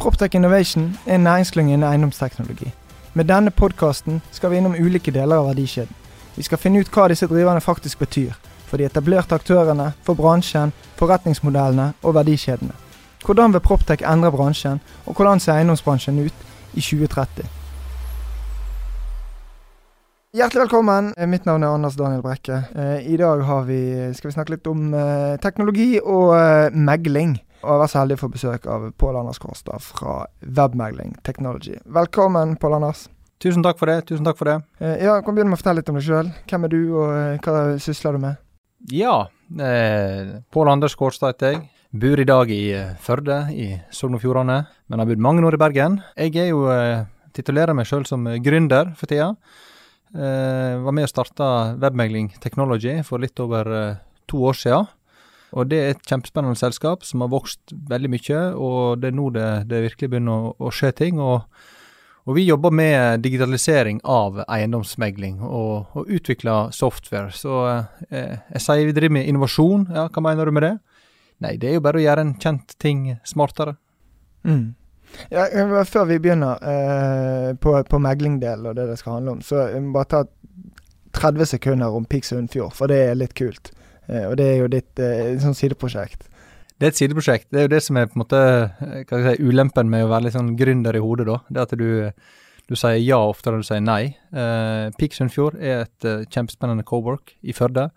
Proptech Innovation er en næringsklynge innen eiendomsteknologi. Med denne podkasten skal vi innom ulike deler av verdikjeden. Vi skal finne ut hva disse driverne faktisk betyr. For de etablerte aktørene, for bransjen, forretningsmodellene og verdikjedene. Hvordan vil Proptech endre bransjen, og hvordan ser eiendomsbransjen ut i 2030? Hjertelig velkommen. Eh, Mitt navn er Anders Daniel Brekke. Eh, I dag vi, skal vi snakke litt om eh, teknologi og megling. Og jeg har vært så heldig å få besøk av Pål Anders Kårstad fra Webmegling Technology. Velkommen, Pål Anders. Tusen takk for det. tusen takk for det. Ja, Kan begynne med å fortelle litt om deg sjøl. Hvem er du, og hva sysler du med? Ja, eh, Pål Anders Kårstad heter jeg. Bor i dag i Førde i Sogn og Fjordane, men har bodd mange år i Bergen. Jeg er jo eh, titulerer meg sjøl som gründer for tida. Eh, var med og starta Webmegling Technology for litt over eh, to år siden. Og det er et kjempespennende selskap som har vokst veldig mye, og det er nå det, det virkelig begynner å, å skje ting. Og, og, vi jobber med digitalisering av eiendomsmegling og, og utvikler software. Så eh, jeg sier vi driver med innovasjon. Ja, hva mener du med det? Nei, det er jo bare å gjøre en kjent ting smartere. Mm. Ja, før vi begynner eh, på, på meglingdelen og det det skal handle om, så jeg må bare ta 30 sekunder om Pix Hundfjord, for det er litt kult. Eh, og det er jo ditt sånn sideprosjekt. Det er et sideprosjekt. Det er jo det som er på en måte eh, si, ulempen med å være litt sånn gründer i hodet, da. Det at du, du sier ja oftere enn du sier nei. Uh, Peak Sunnfjord er et uh, kjempespennende co-work i Førde.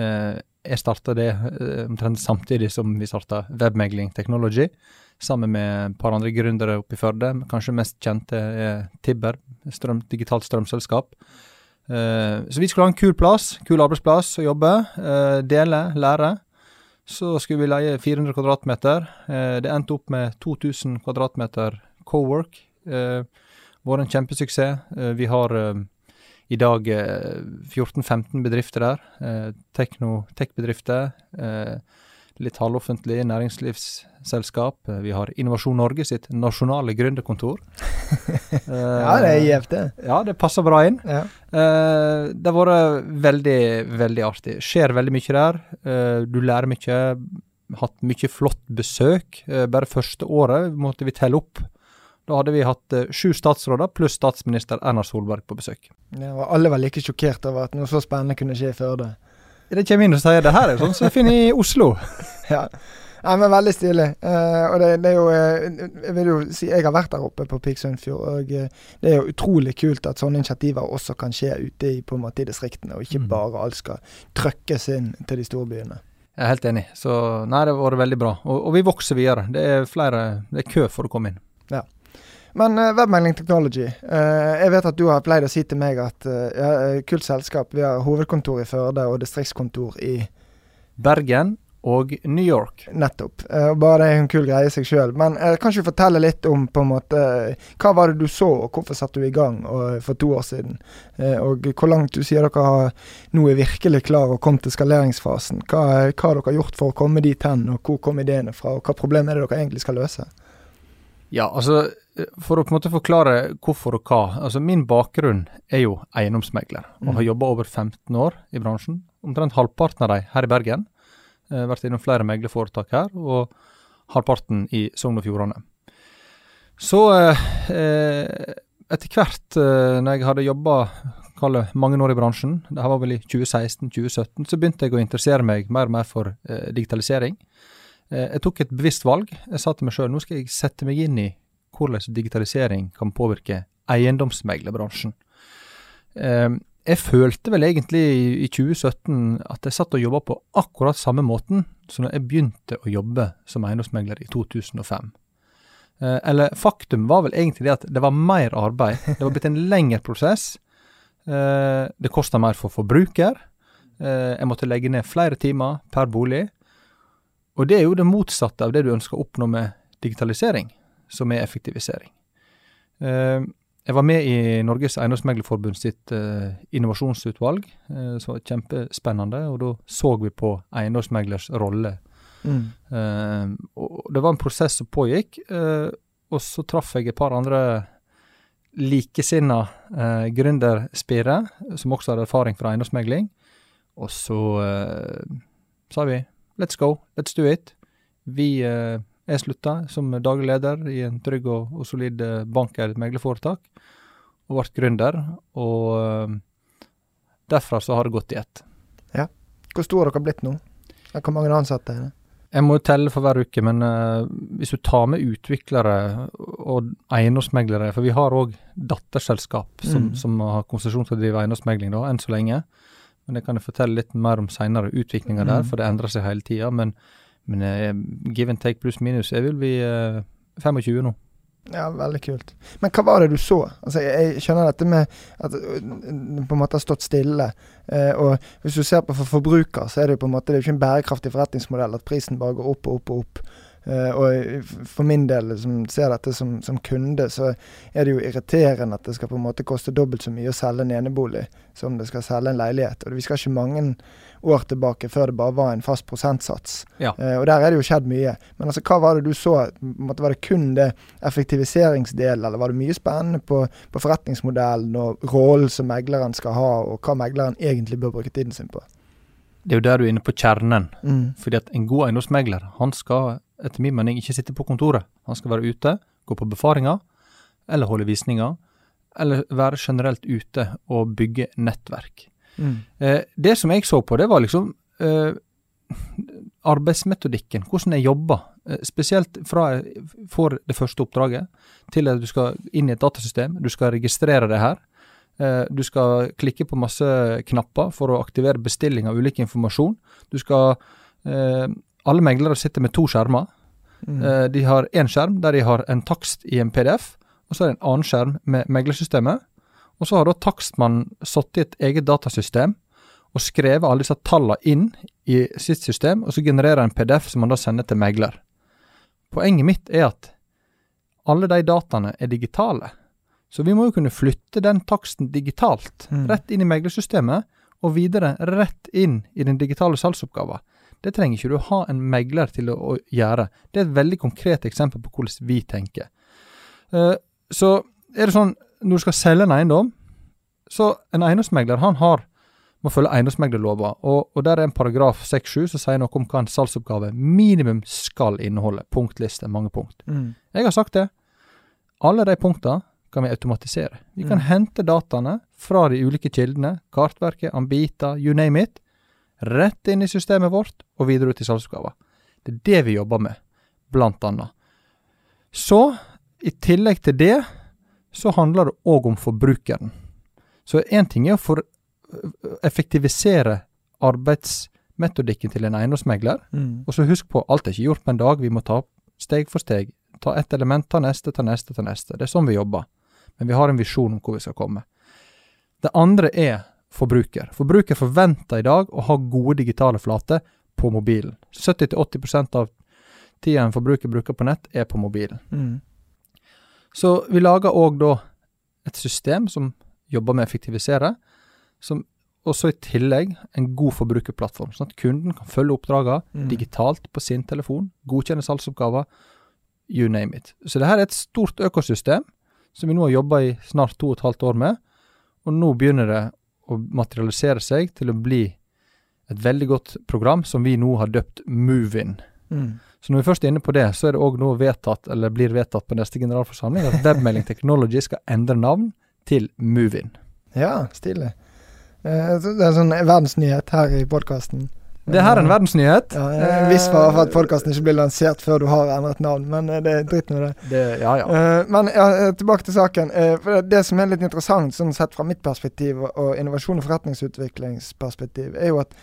Uh, jeg starta det uh, omtrent samtidig som vi starta Webmegling Technology sammen med et par andre gründere oppe i Førde. Kanskje mest kjente er Tibber, strøm, digitalt strømselskap. Uh, så vi skulle ha en kul plass, kul arbeidsplass å jobbe. Uh, dele, lære. Så skulle vi leie 400 kvadratmeter. Uh, det endte opp med 2000 kvadratmeter co-work. Vært en kjempesuksess. vi har i dag 14-15 bedrifter der. Tekno-tech-bedrifter. Litt halvoffentlig næringslivsselskap. Vi har Innovasjon Norge sitt nasjonale gründerkontor. ja, det er gjevt, det. Ja, det passer bra inn. Ja. Uh, det har vært veldig, veldig artig. Skjer veldig mye der. Uh, du lærer mye. Hatt mye flott besøk. Bare første året måtte vi telle opp. Da hadde vi hatt sju statsråder pluss statsminister Erna Solberg på besøk. Ja, og alle var like sjokkert over at noe så spennende kunne skje i Førde. Det kommer inn og sier det her er sånn som jeg finner i Oslo. ja. Nei, men Veldig stilig. Uh, og det, det, er jo uh, Jeg vil jo si jeg har vært der oppe på Piksundfjord, Og uh, det er jo utrolig kult at sånne initiativer også kan skje ute i, på en måte, i distriktene, og ikke mm. bare alt skal trøkkes inn til de store byene. Jeg er helt enig. Så nei, det har vært veldig bra. Og, og, vi vokser videre. Det er flere Det er kø for å komme inn. Ja. Men uh, Webmailing Technology. Uh, jeg vet at du har pleid å si til meg at uh, ja, kult selskap. Vi har hovedkontor i Førde og distriktskontor i Bergen og New York. Nettopp. Uh, bare det er en kul greie i seg sjøl. Men uh, kan ikke du fortelle litt om på en måte hva var det du så, og hvorfor satte du i gang og, for to år siden? Uh, og hvor langt du sier dere har, nå er virkelig klar og kommet til skaleringsfasen. Hva, hva har dere gjort for å komme dit hen, og hvor kom ideene fra, og hva problem er det dere egentlig skal løse? Ja, altså for å på en måte forklare hvorfor og hva. altså Min bakgrunn er jo eiendomsmegler, og mm. har jobba over 15 år i bransjen. Omtrent halvparten av dem her i Bergen. Eh, vært innom flere meglerforetak her, og halvparten i Sogn og Fjordane. Så eh, etter hvert, eh, når jeg hadde jobba mange år i bransjen, det var vel i 2016-2017, så begynte jeg å interessere meg mer og mer for eh, digitalisering. Eh, jeg tok et bevisst valg. Jeg sa til meg sjøl nå skal jeg sette meg inn i hvordan digitalisering kan påvirke eiendomsmeglerbransjen. Eh, jeg følte vel egentlig i 2017 at jeg satt og jobba på akkurat samme måten som når jeg begynte å jobbe som eiendomsmegler i 2005. Eh, eller faktum var vel egentlig det at det var mer arbeid. Det var blitt en lengre prosess. Eh, det kosta mer for forbruker. Eh, jeg måtte legge ned flere timer per bolig. Og det er jo det motsatte av det du ønsker å oppnå med digitalisering, som er effektivisering. Eh, jeg var med i Norges Eiendomsmeglerforbund sitt eh, innovasjonsutvalg, eh, som var kjempespennende. Og da så vi på eiendomsmeglers rolle. Mm. Eh, og det var en prosess som pågikk. Eh, og så traff jeg et par andre likesinna eh, gründerspire, som også hadde erfaring fra eiendomsmegling. Og så eh, sa vi let's go, let's do it. Vi eh, jeg slutta som daglig leder i en trygg og, og solid bank eller meglerforetak, og ble gründer. Og eh, derfra så har det gått i ett. Hvor stor har dere blitt nå? Hvor mange ansatte er det? Jeg må jo telle for hver uke, men uh, hvis du tar med utviklere og eiendomsmeglere, for vi har òg datterselskap som, Mm. som har konsesjon til å drive eiendomsmegling da, enn så lenge. Men det kan jeg fortelle litt mer om seinere, utviklinga der, Mm. for det endrer seg hele tida. Men, men uh, give and take pluss minus, jeg vil bli uh, 25 nå. Ja, veldig kult. Men hva var det du så? Altså, jeg, jeg skjønner dette med at det på en måte har stått stille. Eh, og hvis du ser på for forbruker, så er det jo på en måte det er jo ikke en bærekraftig forretningsmodell at prisen bare går opp og opp og opp. Eh, og for min del, som ser dette som, som kunde, så er det jo irriterende at det skal på en måte koste dobbelt så mye å selge en enebolig som det skal selge en leilighet. Og vi skal ikke mange år tilbake før det bare var en fast prosentsats. Ja. Uh, og der er det jo skjedd mye. Men altså, hva var det du så? Måte Var det kun det effektiviseringsdelen, eller var det mye spennende på, på forretningsmodellen og rollen som megleren skal ha, og hva megleren egentlig bør bruke tiden sin på? Det er jo der du er inne på kjernen. Mm. Fordi at en god eiendomsmegler, han skal etter min mening ikke sitte på kontoret. Han skal være ute, gå på befaringer, eller holde visninger, eller være generelt ute og bygge nettverk. Mm. Eh, det som jeg så på, det var liksom eh, arbeidsmetodikken, hvordan jeg jobber. Eh, spesielt fra jeg får det første oppdraget, til at du skal inn i et datasystem, du skal registrere det her. Du skal klikke på masse knapper for å aktivere bestilling av ulik informasjon. Du skal Alle meglere sitter med to skjermer. Mm. Eh, de har én skjerm der de har en takst i en PDF, og så er det en annen skjerm med meglersystemet. Og så har da takstmannen satt i et eget datasystem og skrevet alle disse tallene inn i sitt system, og så genererer en PDF som man da sender til megler. Poenget mitt er at alle de dataene er digitale. Så vi må jo kunne flytte den taksten digitalt, Mm. rett inn i meglersystemet, og videre rett inn i den digitale salgsoppgaven. Det trenger ikke du ha en megler til å, å gjøre. Det er et veldig konkret eksempel på hvordan vi tenker. Eh, så er det sånn, når du skal selge en eiendom, så en eiendomsmegler han har, må følge eiendomsmeglerlova, og, og der er en paragraf 6-7 som sier noe om hva en salgsoppgave minimum skal inneholde. Punktliste, mange punkt. Mm. Jeg har sagt det. Alle de punktene kan vi automatisere. Vi kan Mm. hente dataene fra de ulike kildene, kartverket, Ambita, you name it, rett inn i systemet vårt og videre ut i salgsoppgaver. Det er det vi jobber med, blant annet. Så, i tillegg til det, så handler det òg om forbrukeren. Så én ting er å effektivisere arbeidsmetodikken til en eiendomsmegler, Mm. og så husk på, alt er ikke gjort på en dag, vi må ta steg for steg. Ta ett element, ta neste, ta neste, ta neste. Det er sånn vi jobber. Men vi har en visjon om hvor vi skal komme. Det andre er forbruker. Forbruker forventer i dag å ha gode digitale flater på mobilen. 70-80% av tida en forbruker bruker på nett, er på mobilen. Mm. Så vi lager òg da et system som jobber med å effektivisere, som også i tillegg en god forbrukerplattform, sånn at kunden kan følge oppdragene Mm. digitalt på sin telefon, godkjenne salgsoppgaver, you name it. Så det her er et stort økosystem som vi nå har jobba i snart to og et halvt år med, og nå begynner det å materialisere seg til å bli et veldig godt program som vi nå har døpt Movin. Mm. Så når vi først er inne på det, så er det òg nå vedtatt, eller blir vedtatt på neste generalforsamling, at Webmailing Technology skal endre navn til Movin. Ja, stilig. Eh, det er en sånn verdensnyhet her i podkasten. Det her er en verdensnyhet. Ja, fare for at podkasten ikke blir lansert før du har endret navn, men eh, det er dritt med det. Det, ja, ja. Eh, men ja, eh, tilbake til saken. For det, som er litt interessant, sånn sett fra mitt perspektiv og, innovasjon- og forretningsutviklingsperspektiv, er jo at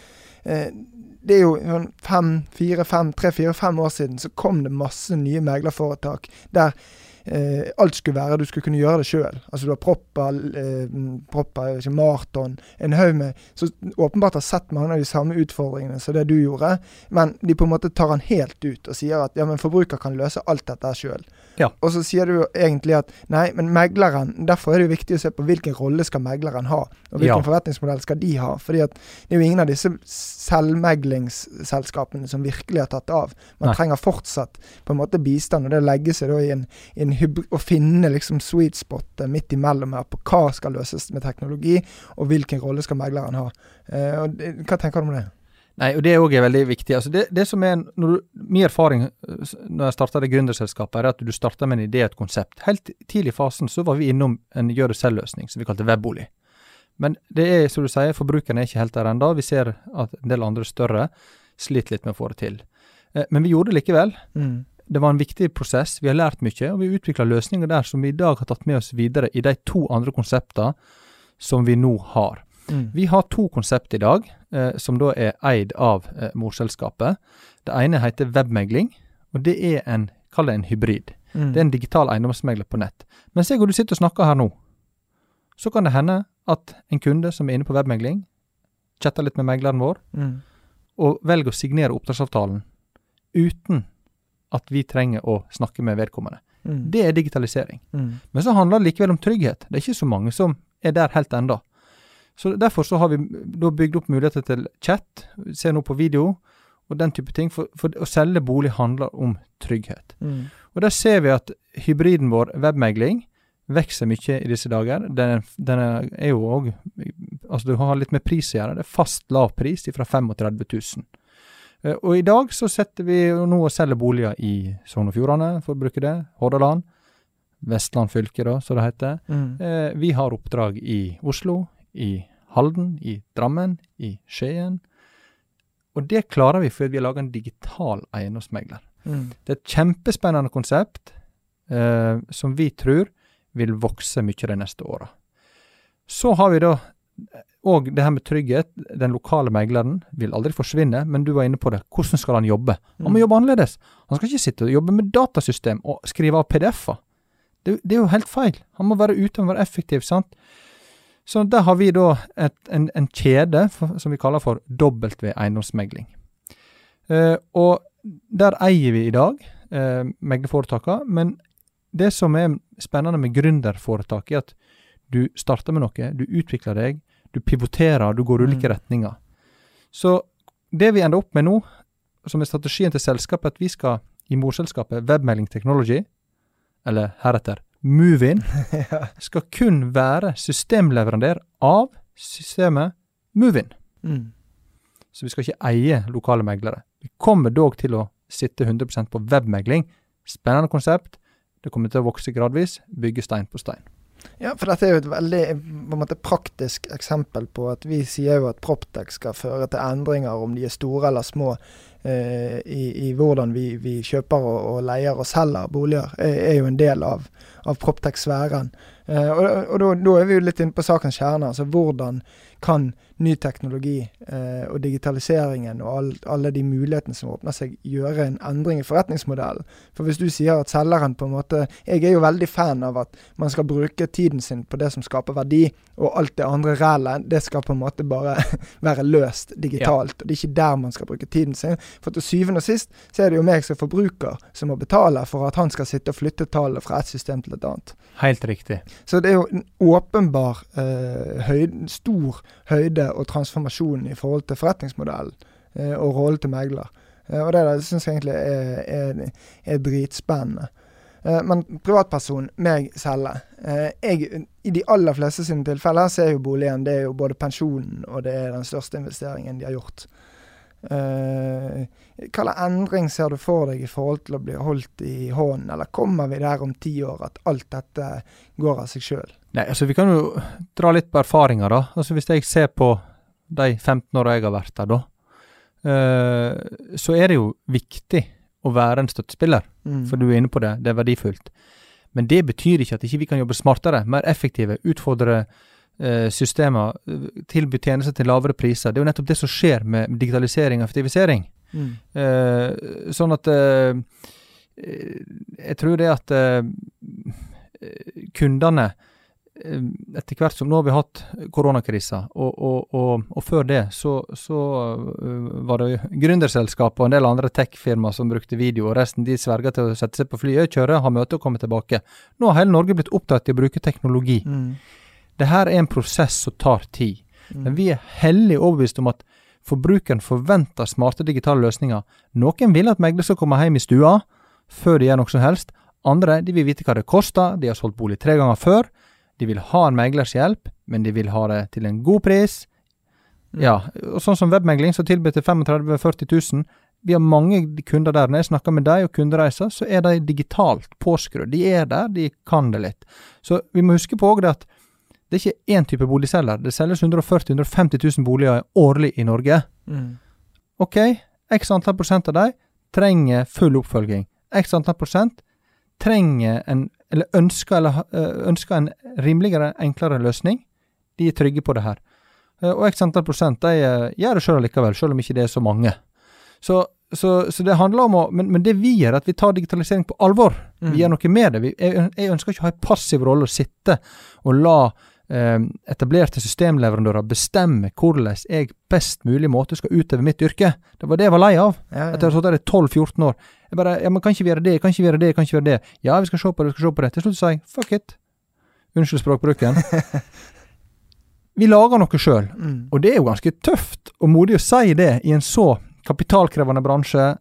det er jo sånn fem, fire, fem, tre, fire, fem år siden så kom det masse nye meglerforetak der eh, alt skulle være Du skulle kunne gjøre det sjøl. Altså du har propper, eh, propper ikke, maraton, en haug med Så åpenbart har sett mange av de samme utfordringene som det du gjorde, men de på en måte tar han helt ut og sier at ja, men forbruker kan løse alt dette sjøl. Ja. Og så sier du jo egentlig at nei, men megleren Derfor er det jo viktig å se på hvilken rolle skal megleren ha, og hvilken Ja. forretningsmodell skal de ha. fordi at det er jo ingen av disse selvmeglingsselskapene som virkelig har tatt av. Man Nei. trenger fortsatt på en måte bistand, og det legger seg da i en, i en å finne liksom sweet spot midt imellom her på hva skal løses med teknologi, og hvilken rolle skal megleren ha. Eh, og hva tenker du om det? Nei, og det òg er veldig viktig. Altså det, det som er, du, Min erfaring når jeg starta det gründerselskapet, er at du starter med en idé et konsept. Helt tidlig i fasen så var vi innom en gjør det selv-løsning som vi kalte webbolig. Men det er, som du sier, forbrukerne er ikke helt der ennå. Vi ser at en del andre større sliter litt med å få det til. Eh, Men vi gjorde det likevel. Mm. Det var en viktig prosess. Vi har lært mye, og vi utvikla løsninger der som vi i dag har tatt med oss videre i de to andre konseptene som vi nå har. Mm. Vi har to konsept i dag, eh, som da er eid av eh, morselskapet. Det ene heter webmegling, og det er en, kall det en hybrid. Mm. Det er en digital eiendomsmegler på nett. Mens jeg og du sitter og snakker her nå, så kan det hende at en kunde som er inne på webmegling, chatter litt med megleren vår, Mm. og velger å signere oppdragsavtalen uten at vi trenger å snakke med vedkommende. Mm. Det er digitalisering. Mm. Men så handler det likevel om trygghet. Det er ikke så mange som er der helt enda. Så Derfor så har vi da bygd opp muligheter til chat, se nå på video og den type ting. For, for å selge bolig handler om trygghet. Mm. Og Der ser vi at hybriden vår, webmegling, vokser mye i disse dager. Den, den er, jo òg Altså, du har litt med pris å gjøre. Det er fast lav pris fra 35 000. Eh, Og i dag så setter vi nå og selger boliger i Sogn og Fjordane, for å bruke det. Hordaland. Vestland fylke, da, som det heter. Mm. Eh, vi har oppdrag i Oslo, i Halden, i Drammen, i Skien. Og det klarer vi fordi vi har laga en digital eiendomsmegler. Mm. Det er et kjempespennende konsept eh, som vi tror vil vokse mye de neste åra. Så har vi da òg det her med trygghet. Den lokale megleren vil aldri forsvinne, men du var inne på det. Hvordan skal han jobbe? Han må Mm. jobbe annerledes. Han skal ikke sitte og jobbe med datasystem og skrive av PDF-er. Det, det er jo helt feil. Han må være ute og være effektiv, sant. Så der har vi da et, en, en kjede for, som vi kaller for W eiendomsmegling. Eh, og der eier vi i dag eh, meglerforetakene, men det som er spennende med gründerforetak, er at du starter med noe, du utvikler deg, du pivoterer, du går ulike Mm. retninger. Så det vi ender opp med nå, som er strategien til selskapet, at vi skal i morselskapet Webmelding Technology, eller heretter Movin, skal kun være systemleverandør av systemet Movin. Mm. Så vi skal ikke eie lokale meglere. Vi kommer dog til å sitte 100% på webmegling. Spennende konsept. Det kommer til å vokse gradvis. Bygge stein på stein. Ja, for dette er jo et veldig måte, praktisk eksempel på at vi sier jo at Proptech skal føre til endringer, om de er store eller små, i, i hvordan vi, vi kjøper og, og leier og selger boliger. Er, er jo en del av, av Proptech-sfæren. Eh, og da, er vi jo litt inne på sakens kjerne. altså Hvordan kan ny teknologi eh, og digitaliseringen og all, alle de mulighetene som åpner seg, gjøre en endring i forretningsmodellen? For hvis du sier at selgeren på en måte Jeg er jo veldig fan av at man skal bruke tiden sin på det som skaper verdi, og alt det andre rælet, det skal på en måte bare være løst digitalt. Og Det er ikke der man skal bruke tiden sin. For til syvende og sist så er det jo meg som forbruker som må betale for at han skal sitte og flytte tallene fra et system til et annet. Helt riktig. Så det er jo en åpenbar eh, høyde, stor høyde og transformasjon i forhold til forretningsmodellen eh, og rollen til megler. Eh, og det der syns jeg egentlig er, er, er dritspennende. Eh, men privatperson, meg selge. Eh, jeg, I de aller fleste sine tilfeller så er jo boligen det er jo både pensjonen og det er den største investeringen de har gjort. Eh, hva slags endring ser du for deg i forhold til å bli holdt i hånden, eller kommer vi der om ti år at alt dette går av seg sjøl? Nei, altså Vi kan jo dra litt på erfaringer, da. Altså Hvis jeg ser på de 15 åra jeg har vært der, da, uh, så er det jo viktig å være en støttespiller. Mm. For du er inne på det, det er verdifullt. Men det betyr ikke at ikke vi kan jobbe smartere, mer effektive, utfordre systemer eh, tilby tjenester til lavere priser. Det er jo nettopp det som skjer med digitalisering og effektivisering. Mm. Eh, sånn at eh, Jeg tror det at kundene etter hvert som Nå har vi hatt koronakrisa, og, og, og, og, før det så, så var det gründerselskap og en del andre tech-firmaer som brukte video, og resten de sverga til å sette seg på flyet, kjøre, ha møte og komme tilbake. Nå har hele Norge blitt opptatt i å bruke teknologi. Mm. Det her er en prosess som tar tid. Mm. Men vi er hellig overbevist om at forbrukeren forventer smarte digitale løsninger. Noen vil at megler skal komme hjem i stua før de gjør noe som helst. Andre de vil vite hva det koster, de har solgt bolig tre ganger før. De vil ha en meglers hjelp, men de vil ha det til en god pris. Mm. Ja, og sånn som webmegling, som tilbyr til 35 000-40 000. Vi har mange kunder der. Når jeg snakker med dem og kundereiser, så er de digitalt påskrudd. De er der, de kan det litt. Så vi må huske på òg det at det er ikke én type boligselger. Det selges 140 000-150 000 boliger årlig i Norge. Mm. Ok, x antall prosent av dem trenger full oppfølging. X antall prosent trenger en, eller ønsker, eller, øh, ønsker en rimeligere, enklere løsning. De er trygge på det her. Eh, Og x antall prosent de øh, gjør det sjøl likevel, sjøl om ikke det er så mange. Så, så, så det handler om å men, men det vi gjør, at vi tar digitalisering på alvor. Mm. Vi gjør noe med det. Vi, jeg, jeg ønsker ikke å ha en passiv rolle og sitte og la eh, etablerte systemleverandører bestemme hvordan jeg best mulig måte skal utøve mitt yrke. Det var det jeg var lei av. Ja, Etter å ha sittet der i 12-14 år. Jeg bare Ja, men kan ikke vi gjøre det? Kan ikke vi gjøre det? Kan ikke vi gjøre det? Ja, vi skal se på det, vi skal se på det. Til slutt sa jeg fuck it. Unnskyld språkbruken. vi lager noe sjøl. Mm. Og det er jo ganske tøft og modig å si det i en så kapitalkrevende bransje.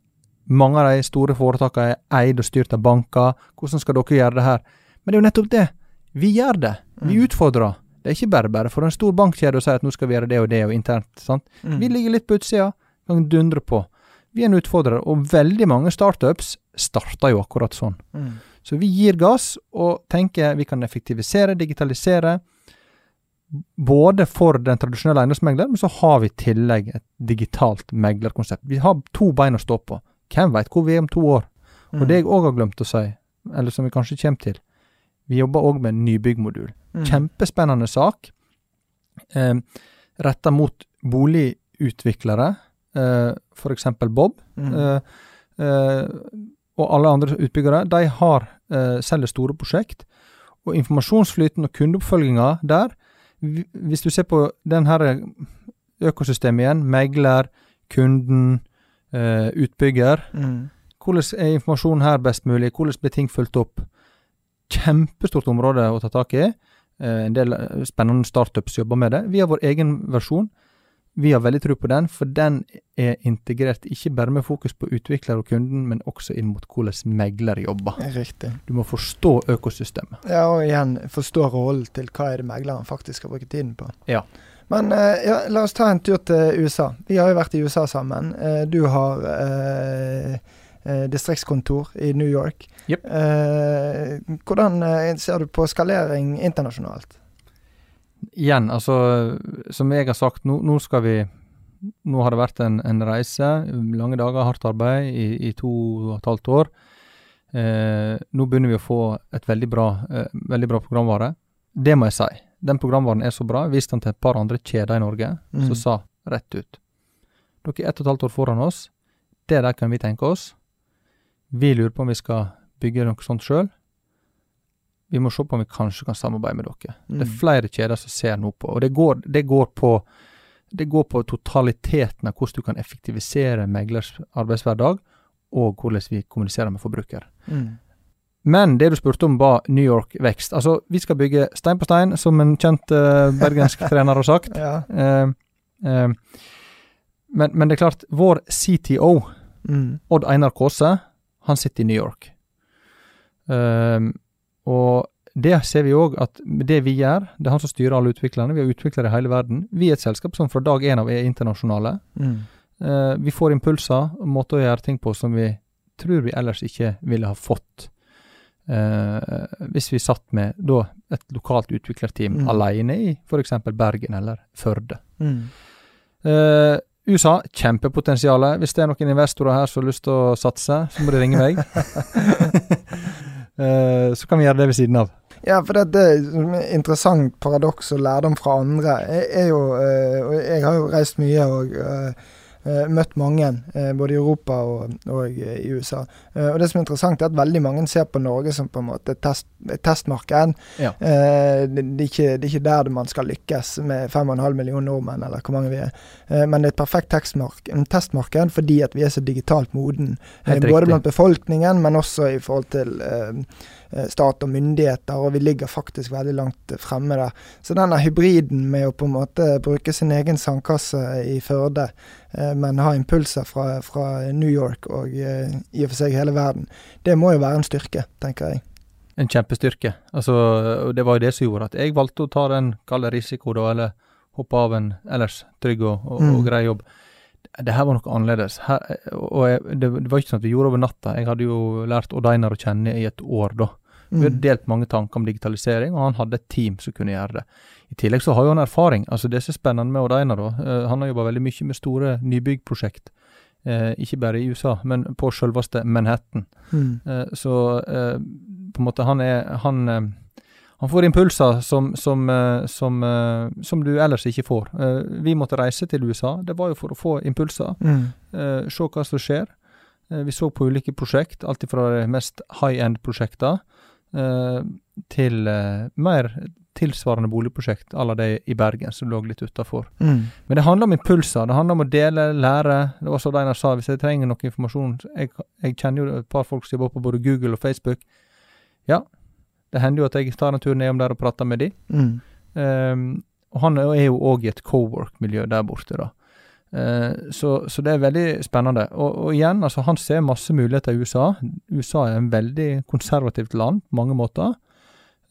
Mange av de store foretakene er eid og styrt av banker. Hvordan skal dere gjøre det her? Men det er jo nettopp det. Vi gjør det. Vi Mm. utfordrer. Det er ikke bare bare for en stor bankkjede å si at nå skal vi gjøre det og det og internt. sant? Mm. Vi ligger litt på utsida, kan dundre på. Vi er en utfordrer, og veldig mange startups starter jo akkurat sånn. Mm. Så vi gir gass og tenker vi kan effektivisere, digitalisere. Både for den tradisjonelle eiendomsmegleren, men så har vi i tillegg et digitalt meglerkonsept. Vi har to bein å stå på. Hvem veit hvor vi er om to år? Mm. Og det jeg òg har glemt å si, eller som vi kanskje kommer til, vi jobber òg med nybyggmodul. Mm. Kjempespennende sak. Eh, Retta mot boligutviklere, eh, f.eks. Bob. Mm. Eh, eh, og alle andre utbyggere, de har eh, selger store prosjekt. Og informasjonsflyten og kundeoppfølginga der, hvis du ser på den her økosystemet igjen, megler, kunden, eh, utbygger, Mm. hvordan er informasjonen her best mulig? Hvordan blir ting fulgt opp? Kjempestort område å ta tak i. Eh, En del eh, spennende startups jobber med det. Vi har vår egen versjon. Vi har veldig tro på den, for den er integrert ikke bare med fokus på utvikler og kunden, men også inn mot hvordan megler jobber. Riktig. Du må forstå økosystemet. Ja, og igjen forstå rollen til hva er det megleren faktisk skal bruke tiden på. Ja. Men eh, ja, la oss ta en tur til USA. Vi har jo vært i USA sammen. Du har eh, distriktskontor i New York. Yep. Eh, hvordan eh, ser du på skalering internasjonalt? Igjen, altså, som jeg har sagt, nå, nå skal vi Nå har det vært en, en reise, lange dager, hardt arbeid i, i to og et halvt år. Eh, nå begynner vi å få et veldig bra, eh, veldig bra programvare. Det må jeg si. Den programvaren er så bra. Jeg viste den til et par andre kjeder i Norge, Mm. som sa rett ut Dere er ett og et halvt år foran oss. Det der kan vi tenke oss. Vi lurer på om vi skal bygge noe sånt sjøl. Vi må se på om vi kanskje kan samarbeide med dere. Det er Mm. flere kjeder som ser nå på, og det går, det går på det går på totaliteten av hvordan du kan effektivisere meglers arbeidshverdag, og hvordan vi kommuniserer med forbruker. Mm. Men det du spurte om var New York vekst. Altså, vi skal bygge stein på stein, som en kjent uh, bergensk trener har sagt. Ja. Uh, uh, men, men det er klart, vår CTO, Mm. Odd Einar Kaase, han sitter i New York. Um, og det ser vi òg at det vi gjør, det er han som styrer alle utviklerne. Vi har utviklere i hele verden. Vi er et selskap som fra dag én av er internasjonale. Mm. Uh, vi får impulser og måter å gjøre ting på som vi tror vi ellers ikke ville ha fått. Uh, hvis vi satt med da et lokalt utviklerteam Mm. alene i f.eks. Bergen eller Førde. Mm. Eh, USA, kjempepotensial. Hvis det er noen investorer her som har lyst til å satse, så må de ringe meg. Eh, så kan vi gjøre det ved siden av. Ja, for det er interessant paradoks og lærdom fra andre. Jeg, er jo, og jeg har jo reist mye og Uh, møtt mange, uh, både i Europa og, og uh, i USA. og Det som er interessant, er at veldig mange ser på Norge som på en måte et, test, testmarked. Ja. Det, det, er ikke, det, er ikke, der man skal lykkes med 5,5 millioner nordmenn, eller hvor mange vi er. men det er et perfekt testmarked fordi at vi er så digitalt moden. både blant befolkningen, men også i forhold til Eh, stat og myndigheter, og vi ligger faktisk veldig langt fremme der. Så denne hybriden med å på en måte bruke sin egen sandkasse i Førde, eh, men ha impulser fra, fra New York og eh, i og for seg hele verden, det må jo være en styrke, tenker jeg. En kjempestyrke. Altså, det var jo det som gjorde at jeg valgte å ta den kalde risiko, da, eller hoppe av en ellers trygg og, og, mm. og grei jobb det her var noe annerledes. Her, og jeg, det, det, var ikke sånn at vi gjorde over natta. Jeg hadde jo lært Odd å kjenne i et år da. Vi hadde mm. delt mange tanker om digitalisering, og han hadde et team som kunne gjøre det. I tillegg så har jo han erfaring. altså Det som er spennende med Odd da, uh, han har jobba veldig mye med store nybyggprosjekt. Eh, ikke bare i USA, men på selveste Manhattan. Mm. Eh, så på en måte han er han han får impulser som, som, eh, som, eh, som, du ellers ikke får. Eh, vi måtte reise til USA. Det var jo for å få impulser. Mm. Se hva som skjer. Vi så på ulike prosjekt, alt fra de mest high end-prosjekter til mer tilsvarende boligprosjekt à la det i Bergen, som lå litt utafor. Mm. Men det handler om impulser. Det handler om å dele, lære. Det var så Einar sa, hvis jeg trenger noe informasjon jeg, jeg, kjenner jo et par folk som jobber på både Google og Facebook. Ja, det hender jo at jeg tar en tur nedom der og prater med de. Mm. Um, og han er jo òg i et co-work-miljø der borte, da. Uh, så, så, det er veldig spennende. Og, og, igjen, altså han ser masse muligheter i USA. USA er en veldig konservativt land på mange måter.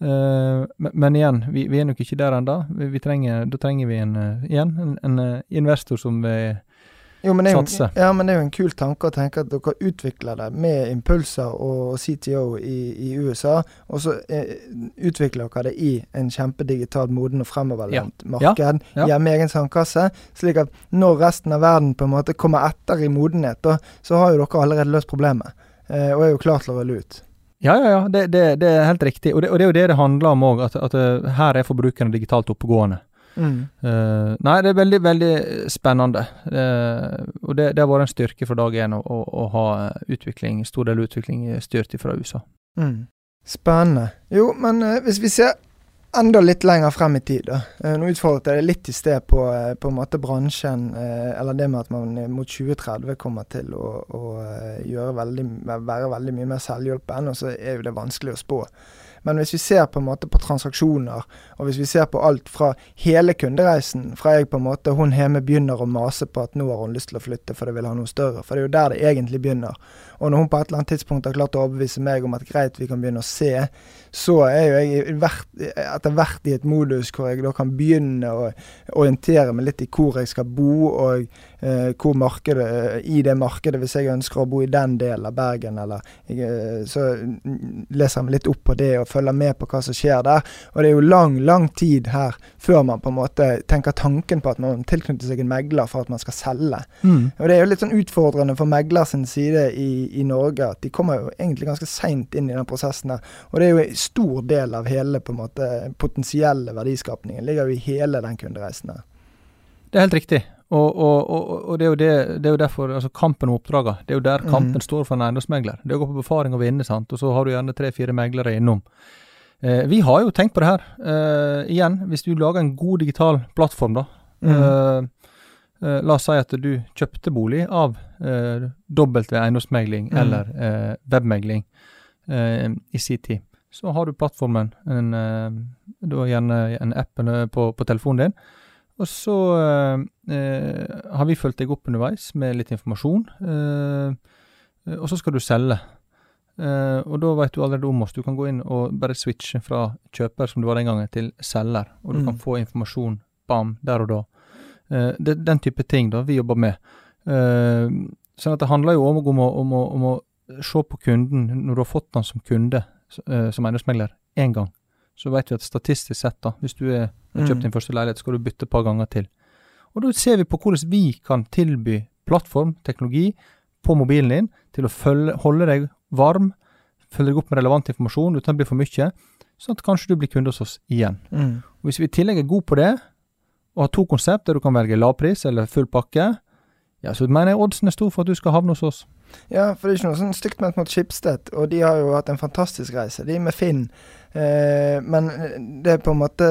Uh, men, men, igjen, vi, vi, er nok ikke der ennå. Da trenger vi en, uh, igjen en, en investor som vil jo, men jo, satse. Ja, men det er jo en kul tanke å tenke at dere utvikler det med impulser og CTO i, i USA, og så eh, utvikler dere det i en kjempedigital, moden og fremoverlent ja. marked ja. ja. hjemme i egen sandkasse. Slik at når resten av verden på en måte kommer etter i modenhet, da, så har jo dere allerede løst problemet. Eh, og er jo klar til å rulle ut. Ja, ja, ja. Det, det, det, er helt riktig. Og det, og det er jo det det handler om òg, at, at, eh, her er forbrukerne digitalt oppegående. Mm. Uh, nei, det er veldig, veldig spennende. Uh, og det, det, har vært en styrke fra dag én å, å, å, ha utvikling, stor del utvikling styrt fra USA. Mm. Spennende. Jo, men uh, hvis vi ser enda litt lenger frem i tid, da. Nå utfordret jeg litt i sted på, på en måte bransjen, eller det med at man mot 2030 kommer til å, å veldig, være veldig mye mer selvhjulpen, og så er jo det vanskelig å spå. Men hvis vi ser på en måte på transaksjoner, og hvis vi ser på alt fra hele kundereisen, fra jeg på en måte hun hjemme begynner å mase på at nå har hun lyst til å flytte for det vil ha noe større, for det er jo der det egentlig begynner. Og når hun på et eller annet tidspunkt har klart å overbevise meg om at greit, vi kan begynne å se, så er jo jeg etter hvert i et modus hvor jeg da kan begynne å orientere meg litt i hvor jeg skal bo, og eh, hvor markedet, i det markedet, hvis jeg ønsker å bo i den delen av Bergen, eller jeg, eh, så leser jeg meg litt opp på det og følger med på hva som skjer der. Og det er jo lang, lang tid her før man på en måte tenker tanken på at man tilknytter seg en megler for at man skal selge. Mm. Og det er jo litt sånn utfordrende for megler sin side i, i Norge at de kommer jo egentlig ganske seint inn i den prosessen her. Og det er jo en stor del av hele på en måte potensielle verdiskapningen ligger jo i hele den kundereisen her. Det er helt riktig. Og, og, og, og det, er det, det, er jo derfor altså kampen om oppdragene. Det er jo der kampen mm. står for en eiendomsmegler. Det er å gå på befaring og vinne, sant? og så har du gjerne tre-fire meglere innom. Eh, vi har jo tenkt på det her. Eh, igjen, hvis du lager en god digital plattform, da. Mm. Eh la oss si at du kjøpte bolig av eh, dobbelt eiendomsmegling mm. eller eh, webmegling i sin tid. Så har du plattformen, en, du har gjerne en app på, på telefonen din og så eh, har vi fulgt deg opp underveis med litt informasjon. Eh, og så skal du selge. Eh, og da vet du allerede om oss. Du kan gå inn og bare switche fra kjøper, som du var den gangen, til selger. Og du mm. kan få informasjon bam, der og da. Eh, er den type ting da vi jobber med. Eh, sånn at det handler jo om, om, å, om, å, om, å, se på kunden når du har fått den som kunde, eh, som eiendomsmegler, én gang så vet vi at statistisk sett, da, hvis du har kjøpt mm. din første leilighet, skal du bytte et par ganger til. Og da ser vi på hvordan vi kan tilby plattform, teknologi, på mobilen din til å følge, holde deg varm, følge deg opp med relevant informasjon uten at det blir for mye, sånn at kanskje du blir kunde hos oss igjen. Mm. Hvis vi i tillegg er gode på det, og har to konsept der du kan velge lavpris eller full pakke, ja, så mener jeg oddsen er stor for at du skal havne hos oss. Ja, for det er ikke noe sånn stygt ment mot Schibsted, og de har jo hatt en fantastisk reise, de med Finn. Eh, men det er på en måte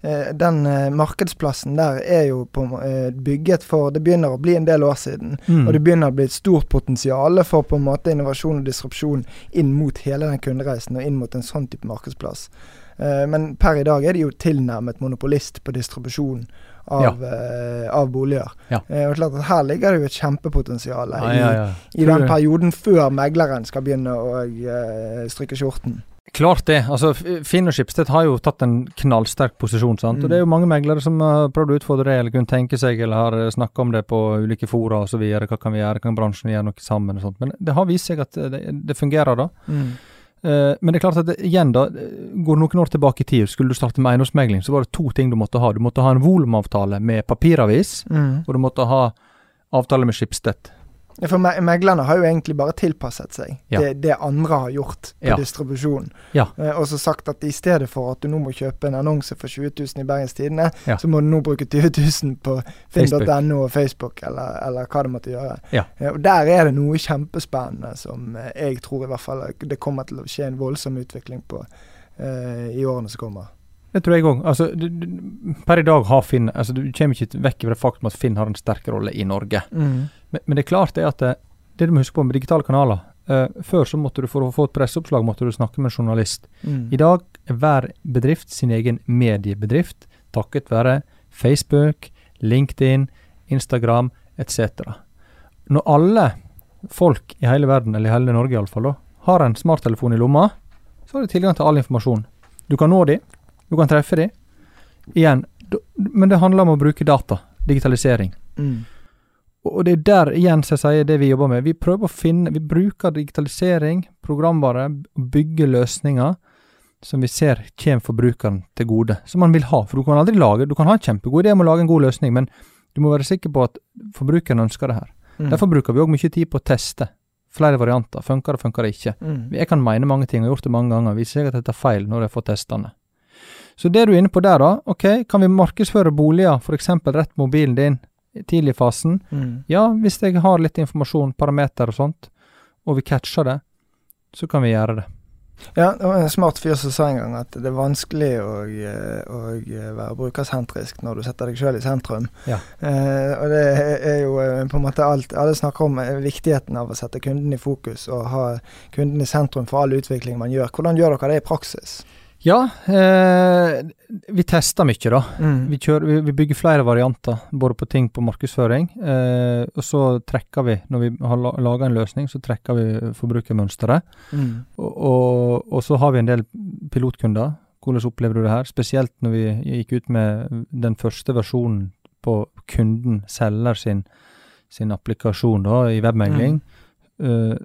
eh, Den eh, markedsplassen der er jo på, eh, bygget for Det begynner å bli en del år siden. Mm. Og det begynner å bli et stort potensial for på en måte innovasjon og disrupsjon inn mot hele den kundereisen og inn mot en sånn type markedsplass. Eh, men per i dag er de jo tilnærmet monopolist på distribusjon av, eh, av boliger. Ja. Eh, og klart at Her ligger det jo et kjempepotensial ja, ja, ja. i, i den perioden før megleren skal begynne å stryke skjorten. Klart det. altså Finn og Schibsted har jo tatt en knallsterk posisjon. sant? Mm. Og Det er jo mange meglere som har prøvd å utfordre det, eller kunne tenke seg, eller har snakka om det på ulike fora osv. Hva kan vi gjøre, kan bransjen gjøre noe sammen og sånt. Men det har vist seg at det, det fungerer, da. Eh, men det er klart at igjen, da, går går noen år tilbake i tid, skulle du starte med eiendomsmegling, så var det to ting du måtte ha. Du måtte ha en volumavtale med papiravis, Mm. og du måtte ha avtale med Schibsted. For me meglerne har jo egentlig bare tilpasset seg Ja. det, det andre har gjort på Ja. distribusjon. Ja. Eh, og så sagt at i stedet for at du nå må kjøpe en annonse for 20 000 i Bergens Tidende, så må du nå bruke 20 000 på finn.no og Facebook, eller, eller hva det måtte gjøre. Eh, og der er det noe kjempespennende som eh, jeg tror i hvert fall det kommer til å skje en voldsom utvikling på eh, i årene som kommer. Det tror jeg òg. Altså, per i dag har Finn altså Du kommer ikke vekk fra det faktum at Finn har en sterk rolle i Norge. Men, men det er klart det at det, det du må huske på med digitale kanaler uh, Før så måtte du for å få et presseoppslag måtte du snakke med en journalist. Mm. I dag er hver bedrift sin egen mediebedrift, takket være Facebook, LinkedIn, Instagram etc. Når alle folk i hele verden, eller i hele Norge iallfall, har en smarttelefon i lomma, så har de tilgang til all informasjon. Du kan nå dem, du kan treffe dem. Igjen, men det handler om å bruke data. Digitalisering. Mm. Og det er der igjen som jeg sier det vi jobber med. Vi prøver å finne, vi bruker digitalisering, programvare, og bygge løsninger som vi ser kommer forbrukeren til gode. Som man vil ha. For du kan aldri lage, du kan ha en kjempegod idé om å lage en god løsning, men du må være sikker på at forbrukeren ønsker det her. Mm. Derfor bruker vi òg mye tid på å teste. Flere varianter. Funker det, funker det ikke. Mm. Jeg kan mene mange ting, og har gjort det mange ganger. Viser seg at jeg tar feil når jeg får testene. Så det du er inne på der, da. Ok, kan vi markedsføre boliger, f.eks. rett mobilen din, tidlig i fasen? Mm. Ja, hvis jeg har litt informasjon, parameter og sånt, og vi catcher det, så kan vi gjøre det. Ja, det var en smart fyr som sa en gang at det er vanskelig å, eh, å være brukersentrisk når du setter deg sjøl i sentrum. Ja. Eh, og det er jo eh, på en måte alt Alle snakker om eh, viktigheten av å sette kunden i fokus og ha kunden i sentrum for all utvikling man gjør. Hvordan gjør dere det i praksis? Ja, eh, vi tester mye, da. Mm. Vi, kjører, vi, vi bygger flere varianter, både på ting på markedsføring, eh, og så trekker vi, når vi har la, laga en løsning, så trekker vi forbrukermønsteret. Mm. Og, og, og så har vi en del pilotkunder. Hvordan opplever du det her? Spesielt når vi gikk ut med den første versjonen på kunden, selger sin, sin applikasjon da, i webmegling. eh,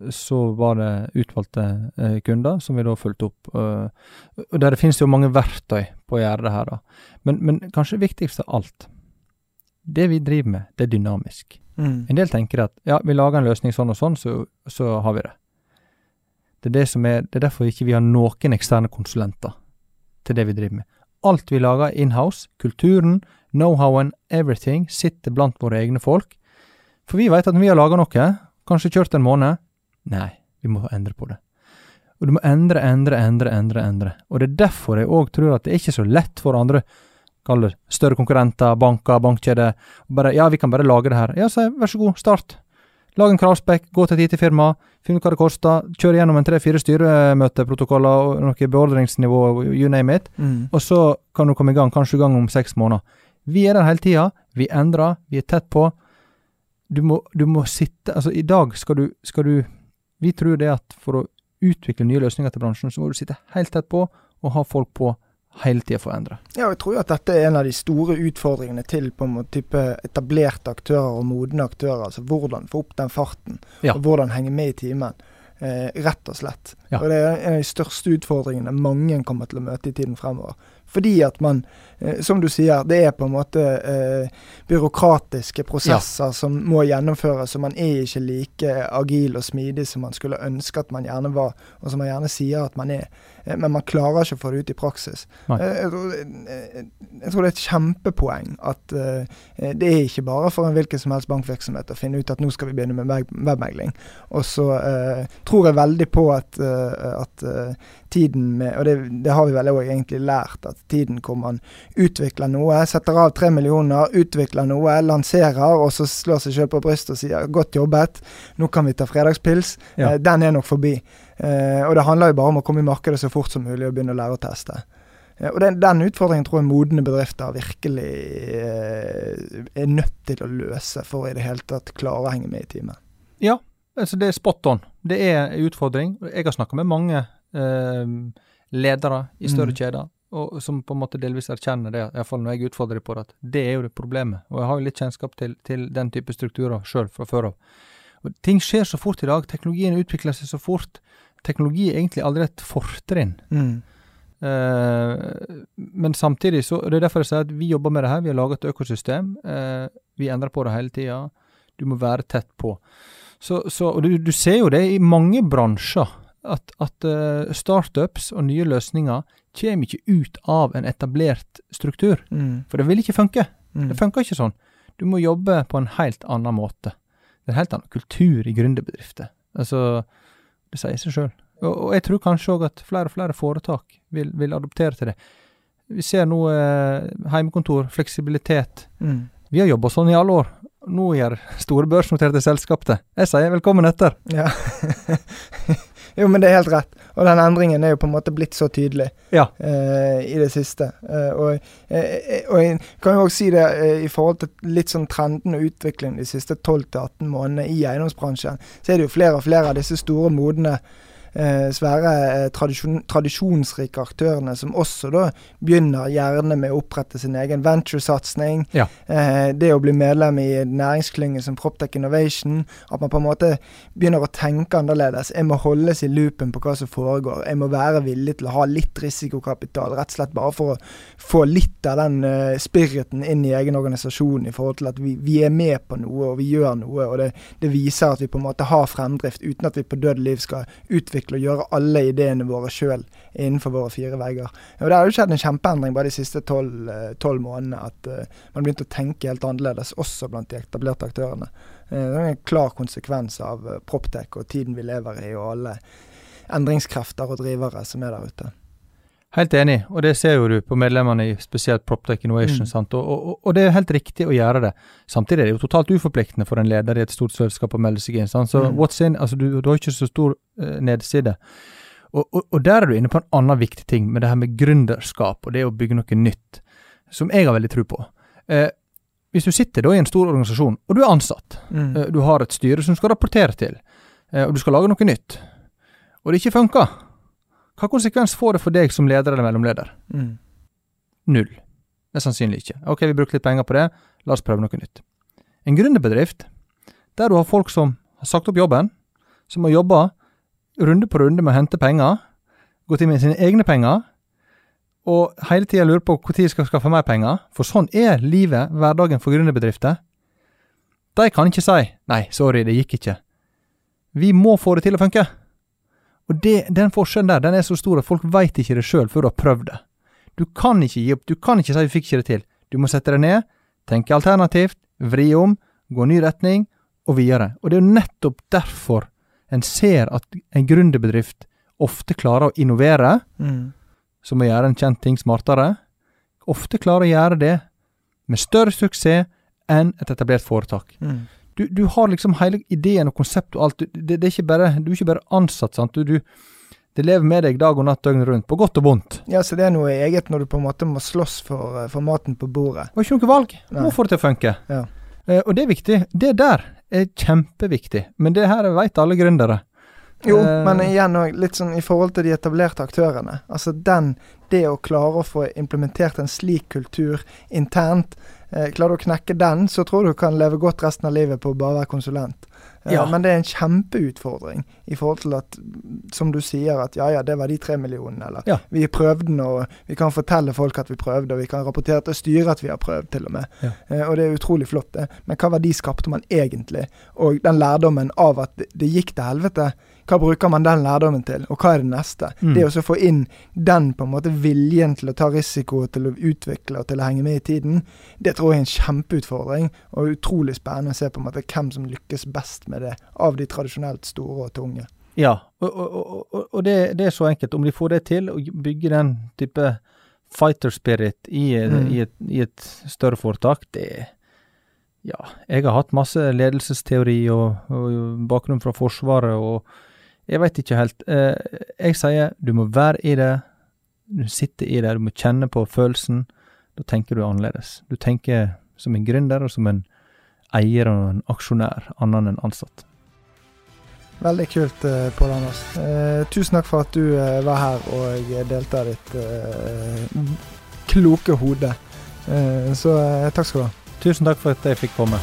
så var det utvalgte eh, kunder som vi da fulgte opp. eh, og Der finnes jo mange verktøy på å gjøre det her. da. Men, men kanskje viktigst av alt, det vi driver med, det er dynamisk. Mm. En del tenker at ja, vi lager en løsning sånn og sånn, så, så har vi det. Det er, det, som er, det er derfor ikke vi har noen eksterne konsulenter til det vi driver med. Alt vi lager in-house, kulturen, know-howen, everything, sitter blant våre egne folk. For vi vet at når vi har laga noe, kanskje kjørt en måned, nei, vi må endre på det. Og du må endre, endre, endre, endre. endre. Og det er derfor jeg òg tror at det er ikke så lett for andre kall det større konkurrenter, banker, bankkjeder. Bare, ja, vi kan bare lage det her. Ja, så vær så god, start. Lag en kravspekk, gå til et IT-firma, finn ut hva det koster, kjør gjennom en tre-fire styremøteprotokoller og noe beordringsnivå, you name it, Mm. og så kan du komme i gang, kanskje i gang om seks måneder. Vi er der hele tida, vi endrer, vi er tett på. Du må, du må sitte Altså, i dag skal du, skal du Vi tror det at for å utvikle nye løsninger til bransjen, så må du sitte helt tett på og ha folk på hele tida for å endre. Ja, jeg tror jo at dette er en av de store utfordringene til på en måte type etablerte aktører og modne aktører. Altså hvordan få opp den farten, Ja. og hvordan henge med i timen. Eh, rett og slett. Ja. Og det er en av de største utfordringene mange kommer til å møte i tiden fremover. Fordi at man, eh, som du sier, det er på en måte eh, byråkratiske prosesser som må gjennomføres, og man er ikke like agil og smidig som man skulle ønske at man gjerne var, og som man gjerne sier at man er. Eh, men man klarer ikke å få det ut i praksis. Eh, Jeg tror, jeg, jeg tror det er et kjempepoeng at uh, det er ikke bare for en hvilken som helst bankvirksomhet å finne ut at nå skal vi begynne med webmegling. Og så uh, tror jeg veldig på at, uh, at eh, tiden med Og det, det har vi vel også egentlig lært, at tiden hvor man utvikler noe, setter av tre millioner, utvikler noe, lanserer, og så slår seg sjøl på brystet og sier 'godt jobbet, nå kan vi ta fredagspils', Ja. eh, den er nok forbi. Eh, og det handler jo bare om å komme i markedet så fort som mulig og begynne å lære å teste. Eh, og den, den utfordringen tror jeg modne bedrifter virkelig eh, er nødt til å løse for i det hele tatt klare å henge med i teamet. Ja, altså det er spot on. Det er en utfordring. Jeg har snakka med mange eh, ledere i større Mm. kjeder og, som på en måte delvis erkjenner det, iallfall når jeg utfordrer dem på det, at det er jo det problemet. Og jeg har jo litt kjennskap til, til den type strukturer sjøl fra før av. Og Ting skjer så fort i dag. Teknologien utvikler seg så fort. Teknologi er egentlig aldri et fortrinn. Mm. Eh, men samtidig så Det er derfor jeg sier at vi jobber med det her. Vi har laget et økosystem. eh, vi endrer på det hele tida. Du må være tett på. Så, så, og du, du ser jo det i mange bransjer, at, at uh, startups og nye løsninger kommer ikke ut av en etablert struktur. Mm. For det vil ikke funke. Mm. Det funker ikke sånn. Du må jobbe på en helt annen måte. Det er en helt annen kultur i gründerbedrifter. Altså, det sier seg sjøl. Og, og jeg tror kanskje òg at flere og flere foretak vil, vil adoptere til det. Vi ser nå eh, heimekontor, fleksibilitet. Mm. Vi har jobba sånn i alle år. Nå gjør store børsnoterte selskap det. Jeg sier velkommen etter. Ja. jo, men det er helt rett. Og den endringen er jo på en måte blitt så tydelig Ja. uh, i det siste. Uh, og, eh, og jeg kan jo også si det i forhold til litt sånn trenden og utviklingen de siste 12-18 månedene i eiendomsbransjen, så er det jo flere og flere av disse store, modne eh, svære eh, tradisjon, tradisjonsrike aktørene som også da begynner gjerne med å opprette sin egen venture-satsing. Ja. Eh, det å bli medlem i en næringsklynge som Proptech Innovation. At man på en måte begynner å tenke annerledes. Jeg må holdes i loopen på hva som foregår. Jeg må være villig til å ha litt risikokapital, rett og slett bare for å få litt av den eh, spiriten inn i egen organisasjon i forhold til at vi, vi er med på noe og vi gjør noe. Og det, det viser at vi på en måte har fremdrift uten at vi på død liv skal utvikle og gjøre alle ideene våre sjøl innenfor våre fire vegger. Og Det har jo skjedd en kjempeendring bare de siste tolv eh, månedene. At uh, man begynte å tenke helt annerledes, også blant de etablerte aktørene. Uh, det er en klar konsekvens av uh, Proptech og tiden vi lever i, og alle endringskrefter og drivere som er der ute. Helt enig, og det ser jo du på medlemmene i spesielt Proptech Innovation. Mm. sant? Og, og, og det er helt riktig å gjøre det. Samtidig er det jo totalt uforpliktende for en leder i et stort selskap å melde seg inn. sant? Så Mm. what's in, altså du, du har ikke så stor uh, nedside. Og, og, der er du inne på en annen viktig ting, med det her med gründerskap og det å bygge noe nytt, som jeg har veldig tro på. Uh, hvis du sitter da i en stor organisasjon, og du er ansatt, Mm. uh, du har et styre som skal rapportere til, og du skal lage noe nytt, og det ikke funker, hva konsekvens får det for deg som leder eller mellomleder? Mm. Null. er sannsynlig ikke. Ok, vi brukte litt penger på det, la oss prøve noe nytt. En gründerbedrift, der du har folk som har sagt opp jobben, som har jobba runde på runde med å hente penger, gått inn med sine egne penger, og hele tida lurer på når de skal skaffe mer penger, for sånn er livet, hverdagen for gründerbedrifter. De kan ikke si 'nei, sorry, det gikk ikke'. Vi må få det til å funke. Og det, den forskjellen der, den er så stor at folk veit ikke det sjøl før du har prøvd det. Du kan ikke gi opp, du kan ikke si 'vi fikk ikke det til'. Du må sette deg ned, tenke alternativt, vri om, gå ny retning, og videre. Og det er jo nettopp derfor en ser at en gründerbedrift ofte klarer å innovere, Mm. som å gjøre en kjent ting smartere, ofte klarer å gjøre det med større suksess enn et etablert foretak. Mm. Du, du har liksom hele ideen og konseptet og alt. Du, det, det er ikke bare, du er ikke bare ansatt, sant. Du, du, det lever med deg dag og natt døgnet rundt, på godt og vondt. Ja, så det er noe eget når du på en måte må slåss for, eh, for maten på bordet. Har ikke noe valg. Nei. må få det til å funke. Ja. Eh, og det er viktig. Det der er kjempeviktig. Men det her vet alle gründere. Jo, Eh, men igjen òg litt sånn i forhold til de etablerte aktørene. Altså den Det å klare å få implementert en slik kultur internt, klarer du å knekke den, så tror du du kan leve godt resten av livet på å bare være konsulent. Eh, Ja. Men det er en kjempeutfordring i forhold til at, som du sier, at ja ja, det var de tre millionene, eller Ja. vi prøvde nå, og vi kan fortelle folk at vi prøvde, og vi kan rapportere til styret at vi har prøvd, til og med. Ja. Eh, og det er utrolig flott, det. Men hva verdi skapte man egentlig? Og den lærdommen av at det, det gikk til helvete, hva bruker man den lærdommen til, og hva er det neste? Mm. Det å få inn den på en måte viljen til å ta risiko, til å utvikle og til å henge med i tiden, det tror jeg er en kjempeutfordring, og utrolig spennende å se på en måte hvem som lykkes best med det, av de tradisjonelt store og tunge. Ja, og, og, og, og det, det er så enkelt. Om de får det til, å bygge den type fighter spirit i, Mm. i, et, i et større foretak, det Ja, jeg har hatt masse ledelsesteori og, og bakgrunn fra Forsvaret, og jeg veit ikke helt. Eh, jeg sier du må være i det, du sitter i det, du må kjenne på følelsen. Da tenker du annerledes. Du tenker som en gründer og som en eier og en aksjonær, annen enn ansatt. Veldig kult, eh, Pål Anders. Eh, tusen takk for at du eh, var her og delte av ditt eh, kloke hode. Eh, så eh, takk skal du ha. Tusen takk for at jeg fikk komme.